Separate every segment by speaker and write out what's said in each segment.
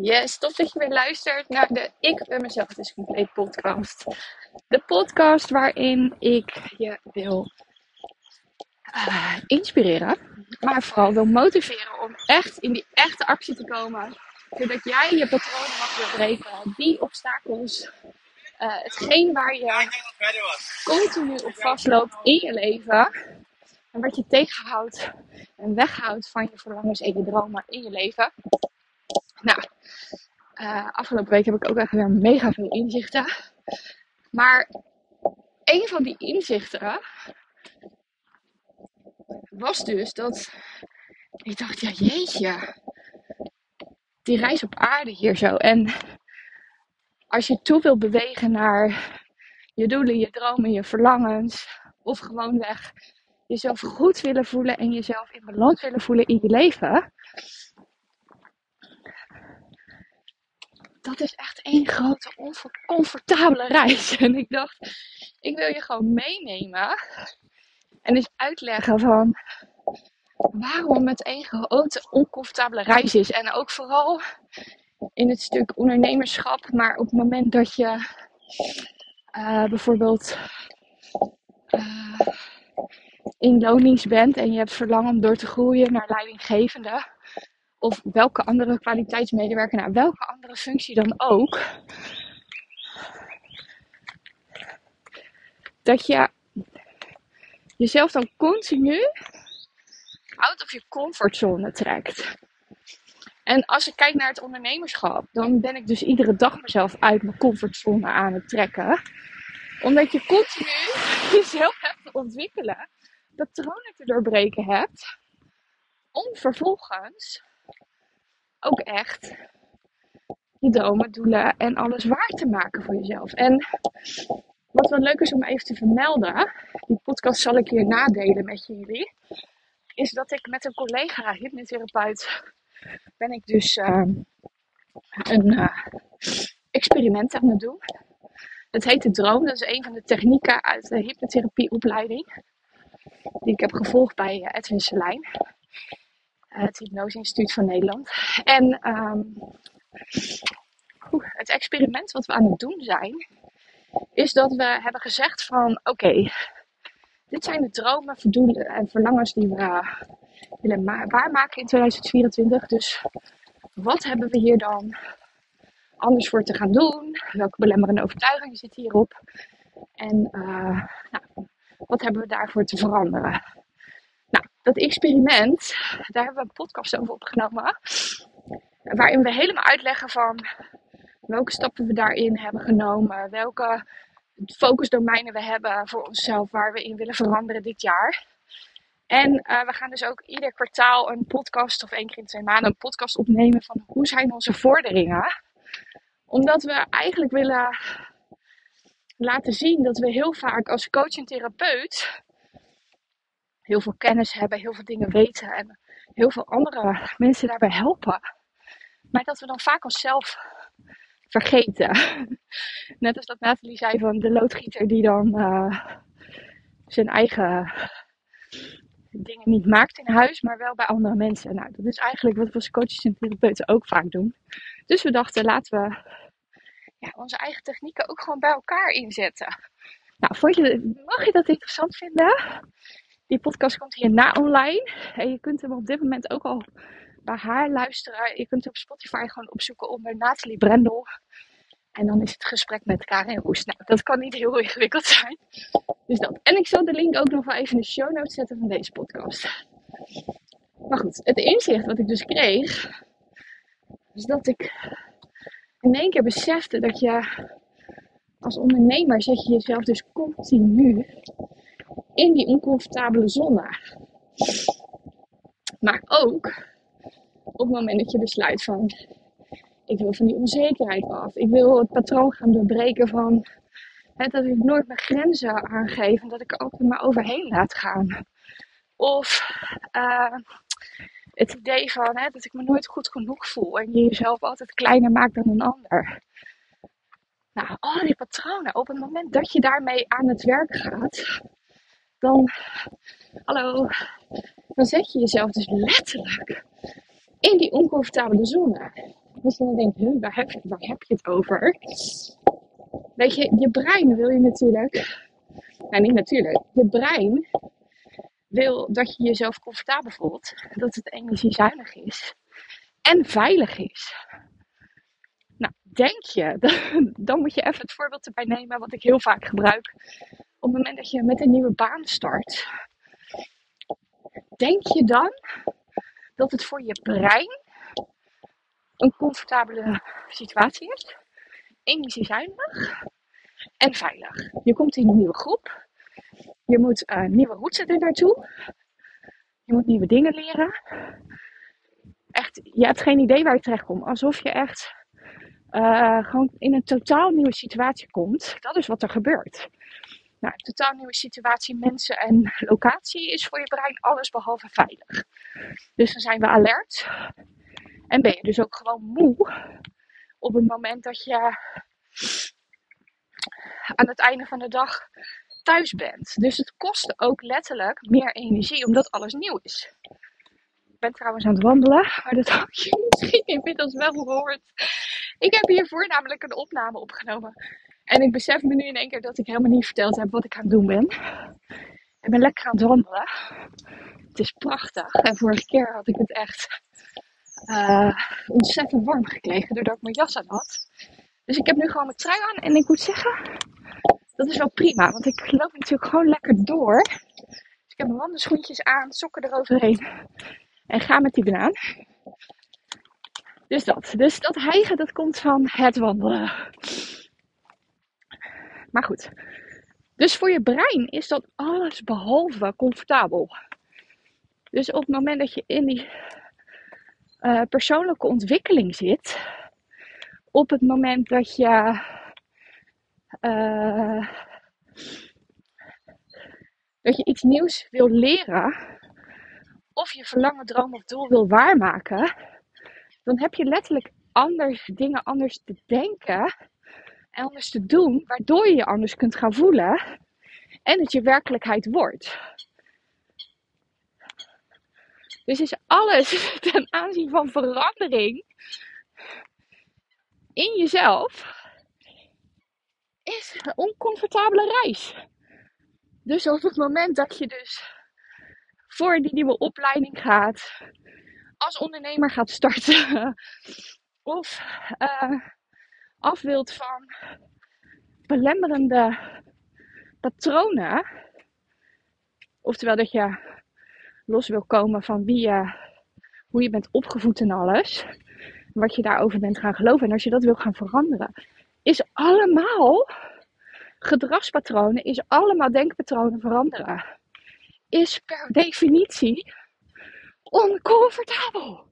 Speaker 1: Yes, tof dat je weer luistert naar de Ik ben mezelf dus compleet podcast. De podcast waarin ik je wil uh, inspireren, maar vooral wil motiveren om echt in die echte actie te komen. Zodat jij je patronen mag doorbreken, die obstakels, uh, hetgeen waar je continu op vastloopt in je leven. En wat je tegenhoudt en weghoudt van je verlangens en je dromen in je leven. Nou, uh, afgelopen week heb ik ook echt weer mega veel inzichten. Maar een van die inzichten was dus dat ik dacht, ja jeetje, die reis op aarde hier zo. En als je toe wil bewegen naar je doelen, je dromen, je verlangens, of gewoonweg jezelf goed willen voelen en jezelf in balans willen voelen in je leven, dat is echt één grote oncomfortabele reis. En ik dacht, ik wil je gewoon meenemen en eens uitleggen van waarom het één grote oncomfortabele reis is. En ook vooral in het stuk ondernemerschap, maar op het moment dat je uh, bijvoorbeeld uh, in lonings bent en je hebt verlangen om door te groeien naar leidinggevende of welke andere kwaliteitsmedewerker, naar welke andere functie dan ook, dat je jezelf dan continu out of je comfortzone trekt. En als ik kijk naar het ondernemerschap, dan ben ik dus iedere dag mezelf uit mijn comfortzone aan het trekken. Omdat je continu jezelf hebt te ontwikkelen, patronen te doorbreken hebt, om vervolgens ook echt je dromen, doelen en alles waar te maken voor jezelf. En wat wel leuk is om even te vermelden, die podcast zal ik hier nadelen met jullie, is dat ik met een collega hypnotherapeut ben ik dus uh, een uh, experiment aan het doen. Het heet de droom. Dat is een van de technieken uit de hypnotherapieopleiding. Die ik heb gevolgd bij uh, Edwin Selijn. Het Hypnose Instituut van Nederland. En um, het experiment wat we aan het doen zijn, is dat we hebben gezegd van oké, dit zijn de dromen, doelen en verlangens die we willen waarmaken in 2024. Dus wat hebben we hier dan anders voor te gaan doen? Welke belemmerende overtuigingen zitten hierop? En uh, nou, wat hebben we daarvoor te veranderen? Dat experiment, daar hebben we een podcast over opgenomen. Waarin we helemaal uitleggen van welke stappen we daarin hebben genomen. Welke focusdomeinen we hebben voor onszelf waar we in willen veranderen dit jaar. En uh, we gaan dus ook ieder kwartaal een podcast of één keer in twee maanden een podcast opnemen van hoe zijn onze vorderingen. Omdat we eigenlijk willen laten zien dat we heel vaak als coach en therapeut heel veel kennis hebben, heel veel dingen weten en heel veel andere mensen daarbij helpen. Maar dat we dan vaak onszelf vergeten. Net als dat Nathalie zei van de loodgieter die dan uh, zijn eigen dingen niet maakt in huis, maar wel bij andere mensen. Nou, dat is eigenlijk wat we als coaches en therapeuten ook vaak doen. Dus we dachten, laten we ja, onze eigen technieken ook gewoon bij elkaar inzetten. Nou, vond je, mag je dat interessant vinden? Die podcast komt hierna online. En je kunt hem op dit moment ook al bij haar luisteren. Je kunt op Spotify gewoon opzoeken onder Nathalie Brendel. En dan is het gesprek met Karin Roes. Nou, dat kan niet heel ingewikkeld zijn. Dus dat. En ik zal de link ook nog wel even in de show notes zetten van deze podcast. Maar goed, het inzicht wat ik dus kreeg, is dat ik in één keer besefte dat je als ondernemer zet je jezelf dus continu in die oncomfortabele zone. Maar ook op het moment dat je besluit van ik wil van die onzekerheid af. Ik wil het patroon gaan doorbreken van hè, dat ik nooit mijn grenzen aangeef en dat ik er altijd maar overheen laat gaan. Of uh, het idee van hè, dat ik me nooit goed genoeg voel en je jezelf altijd kleiner maakt dan een ander. Nou, al die patronen, op het moment dat je daarmee aan het werk gaat, dan, hallo, dan zet je jezelf dus letterlijk in die oncomfortabele zone. Dus dan denk je, waar heb, je, waar heb je het over? Weet je, je brein wil je natuurlijk. Nou, niet natuurlijk. Je brein wil dat je jezelf comfortabel voelt. Dat het energiezuinig is. En veilig is. Nou, denk je, dan moet je even het voorbeeld erbij nemen wat ik heel vaak gebruik. Op het moment dat je met een nieuwe baan start, denk je dan dat het voor je brein een comfortabele situatie is? Energiezuinig en veilig. Je komt in een nieuwe groep. Je moet een nieuwe route er naartoe. Je moet nieuwe dingen leren. Echt, je hebt geen idee waar je terecht komt. Alsof je echt uh, gewoon in een totaal nieuwe situatie komt. Dat is wat er gebeurt. Nou, totaal nieuwe situatie, mensen en locatie is voor je brein alles behalve veilig. Dus dan zijn we alert. En ben je dus ook gewoon moe op het moment dat je aan het einde van de dag thuis bent. Dus het kost ook letterlijk meer energie omdat alles nieuw is. Ik ben trouwens aan het wandelen, maar dat had je misschien inmiddels wel gehoord. Ik heb hiervoor namelijk een opname opgenomen. En ik besef me nu in één keer dat ik helemaal niet verteld heb wat ik aan het doen ben. Ik ben lekker aan het wandelen. Het is prachtig. En vorige keer had ik het echt uh, ontzettend warm gekregen doordat ik mijn jas aan had. Dus ik heb nu gewoon mijn trui aan. En ik moet zeggen, dat is wel prima. Want ik loop natuurlijk gewoon lekker door. Dus ik heb mijn wandelschoentjes aan, sokken eroverheen. En ga met die banaan. Dus dat. Dus dat hijgen, dat komt van het wandelen. Maar goed. Dus voor je brein is dat alles behalve comfortabel. Dus op het moment dat je in die uh, persoonlijke ontwikkeling zit, op het moment dat je uh, dat je iets nieuws wil leren, of je verlangen, droom of doel wil waarmaken, dan heb je letterlijk anders dingen anders te denken en anders te doen, waardoor je je anders kunt gaan voelen en het je werkelijkheid wordt. Dus is alles ten aanzien van verandering in jezelf is een oncomfortabele reis. Dus op het moment dat je dus voor die nieuwe opleiding gaat, als ondernemer gaat starten, of uh, af wilt van belemmerende patronen, oftewel dat je los wil komen van wie je, hoe je bent opgevoed en alles, wat je daarover bent gaan geloven en als je dat wil gaan veranderen, is allemaal gedragspatronen, is allemaal denkpatronen veranderen. Is per definitie oncomfortabel.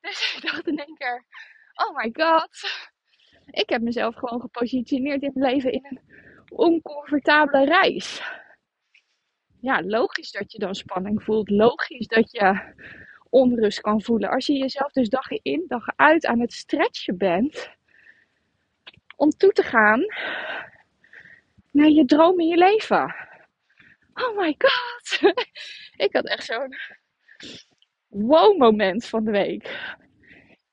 Speaker 1: Dus ik dacht in één keer, oh my god, ik heb mezelf gewoon gepositioneerd in mijn leven in een oncomfortabele reis. Ja, logisch dat je dan spanning voelt. Logisch dat je onrust kan voelen. Als je jezelf dus dag in, dag uit aan het stretchen bent. Om toe te gaan naar je droom in je leven. Oh my god. Ik had echt zo'n wow moment van de week.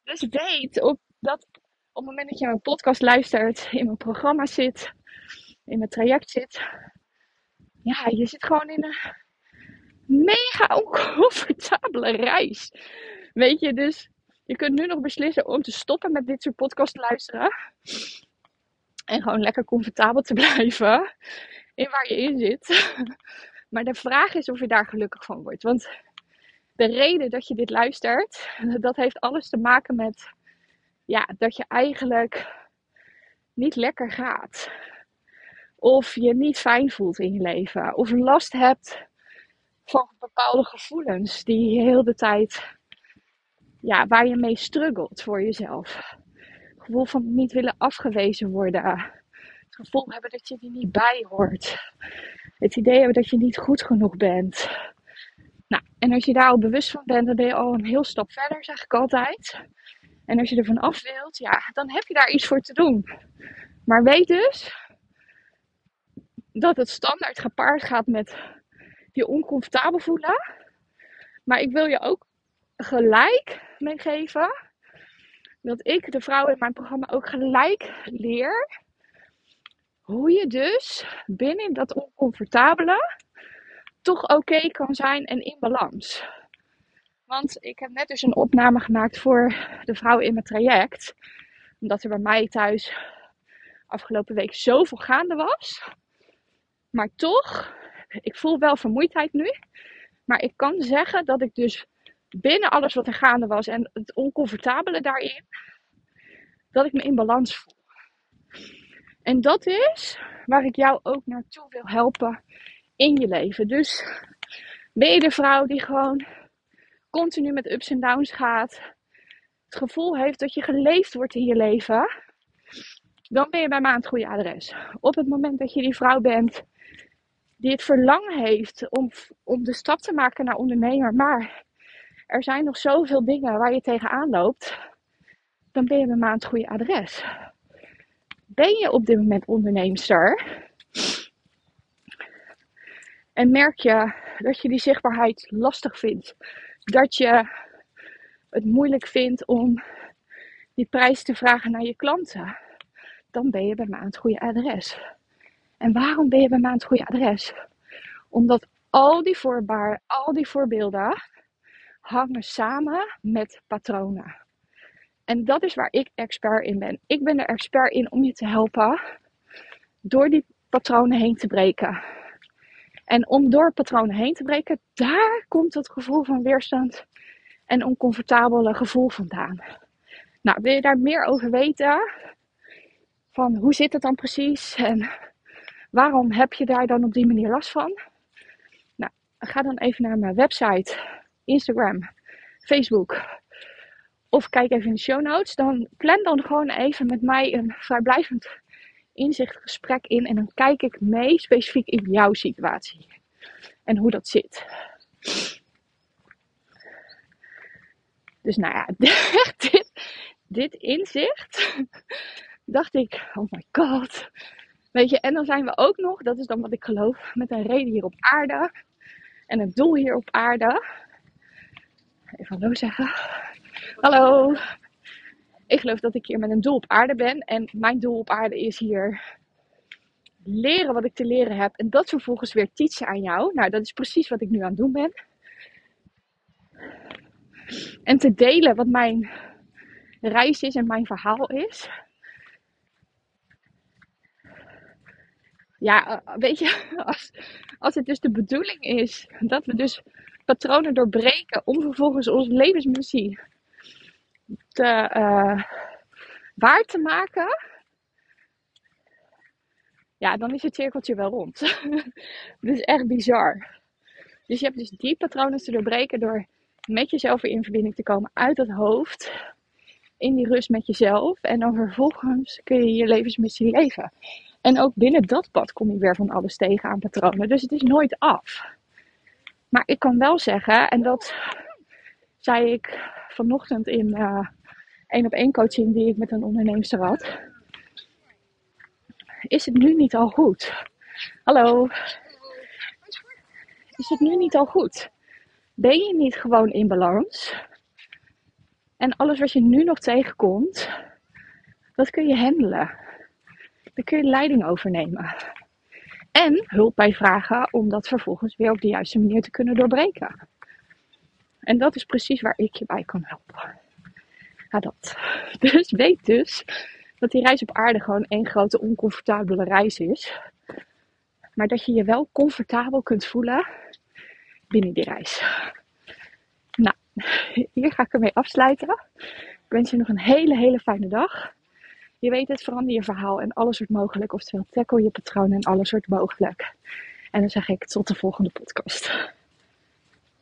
Speaker 1: Dus weet op dat op het moment dat je mijn podcast luistert, in mijn programma zit, in mijn traject zit. Ja, je zit gewoon in een mega oncomfortabele reis. Weet je, dus je kunt nu nog beslissen om te stoppen met dit soort podcast luisteren. En gewoon lekker comfortabel te blijven in waar je in zit. Maar de vraag is of je daar gelukkig van wordt. Want de reden dat je dit luistert, dat heeft alles te maken met ja, dat je eigenlijk niet lekker gaat. Of je niet fijn voelt in je leven. Of last hebt van bepaalde gevoelens die je heel de tijd, ja, waar je mee struggelt voor jezelf. Het gevoel van niet willen afgewezen worden. Het gevoel hebben dat je er niet bij hoort. Het idee hebben dat je niet goed genoeg bent. Nou, en als je daar al bewust van bent, dan ben je al een heel stap verder, zeg ik altijd. En als je er van af wilt, ja, dan heb je daar iets voor te doen. Maar weet dus dat het standaard gepaard gaat met je oncomfortabel voelen. Maar ik wil je ook gelijk meegeven dat ik de vrouwen in mijn programma ook gelijk leer hoe je dus binnen dat oncomfortabele toch oké kan zijn en in balans. Want ik heb net dus een opname gemaakt voor de vrouwen in mijn traject. Omdat er bij mij thuis afgelopen week zoveel gaande was. Maar toch, ik voel wel vermoeidheid nu. Maar ik kan zeggen dat ik dus binnen alles wat er gaande was en het oncomfortabele daarin, dat ik me in balans voel. En dat is waar ik jou ook naartoe wil helpen in je leven. Dus ben je de vrouw die gewoon continu met ups en downs gaat, het gevoel heeft dat je geleefd wordt in je leven, dan ben je bij mij aan het goede adres. Op het moment dat je die vrouw bent die het verlangen heeft om, om de stap te maken naar ondernemer, maar er zijn nog zoveel dingen waar je tegenaan loopt, dan ben je bij mij aan het goede adres. Ben je op dit moment onderneemster? En merk je dat je die zichtbaarheid lastig vindt? Dat je het moeilijk vindt om die prijs te vragen naar je klanten? Dan ben je bij mij aan het goede adres. En waarom ben je bij mij aan het goede adres? Omdat al die voorbaar, al die voorbeelden hangen samen met patronen. En dat is waar ik expert in ben. Ik ben er expert in om je te helpen door die patronen heen te breken. En om door patronen heen te breken, daar komt het gevoel van weerstand en oncomfortabele gevoel vandaan. Nou, wil je daar meer over weten? Van hoe zit het dan precies en waarom heb je daar dan op die manier last van? Nou, ga dan even naar mijn website, Instagram, Facebook of kijk even in de show notes. Dan plan dan gewoon even met mij een vrijblijvend inzichtgesprek in. En dan kijk ik mee specifiek in jouw situatie. En hoe dat zit. Dus nou ja, dit, dit inzicht. Dacht ik, oh my god. Weet je, en dan zijn we ook nog, dat is dan wat ik geloof, met een reden hier op aarde. En een doel hier op aarde. Even hallo zeggen. Hallo. Ik geloof dat ik hier met een doel op aarde ben. En mijn doel op aarde is hier leren wat ik te leren heb. En dat vervolgens weer teachen aan jou. Nou, dat is precies wat ik nu aan het doen ben. En te delen wat mijn reis is en mijn verhaal is. Ja, eh, weet je, als, als het dus de bedoeling is dat we dus patronen doorbreken om vervolgens onze levensmissie te, uh, waar te maken, ja, dan is het cirkeltje wel rond. dat is echt bizar. Dus je hebt dus die patronen te doorbreken door met jezelf weer in verbinding te komen uit het hoofd. In die rust met jezelf. En dan vervolgens kun je je levensmissie leven. En ook binnen dat pad kom je weer van alles tegen aan patronen. Dus het is nooit af. Maar ik kan wel zeggen, en dat zei ik vanochtend in één op één coaching die ik met een onderneemster had. Is het nu niet al goed? Hallo. Is het nu niet al goed? Ben je niet gewoon in balans? En alles wat je nu nog tegenkomt, dat kun je handelen. Daar kun je leiding overnemen. En hulp bij vragen om dat vervolgens weer op de juiste manier te kunnen doorbreken. En dat is precies waar ik je bij kan helpen. Ja, dat. Dus weet dus dat die reis op aarde gewoon één grote oncomfortabele reis is. Maar dat je je wel comfortabel kunt voelen binnen die reis. Nou, hier ga ik ermee afsluiten. Ik wens je nog een hele, hele fijne dag. Je weet het, verander je verhaal en alles wordt mogelijk. Oftewel, tackle je patroon en alles wordt mogelijk. En dan zeg ik tot de volgende podcast.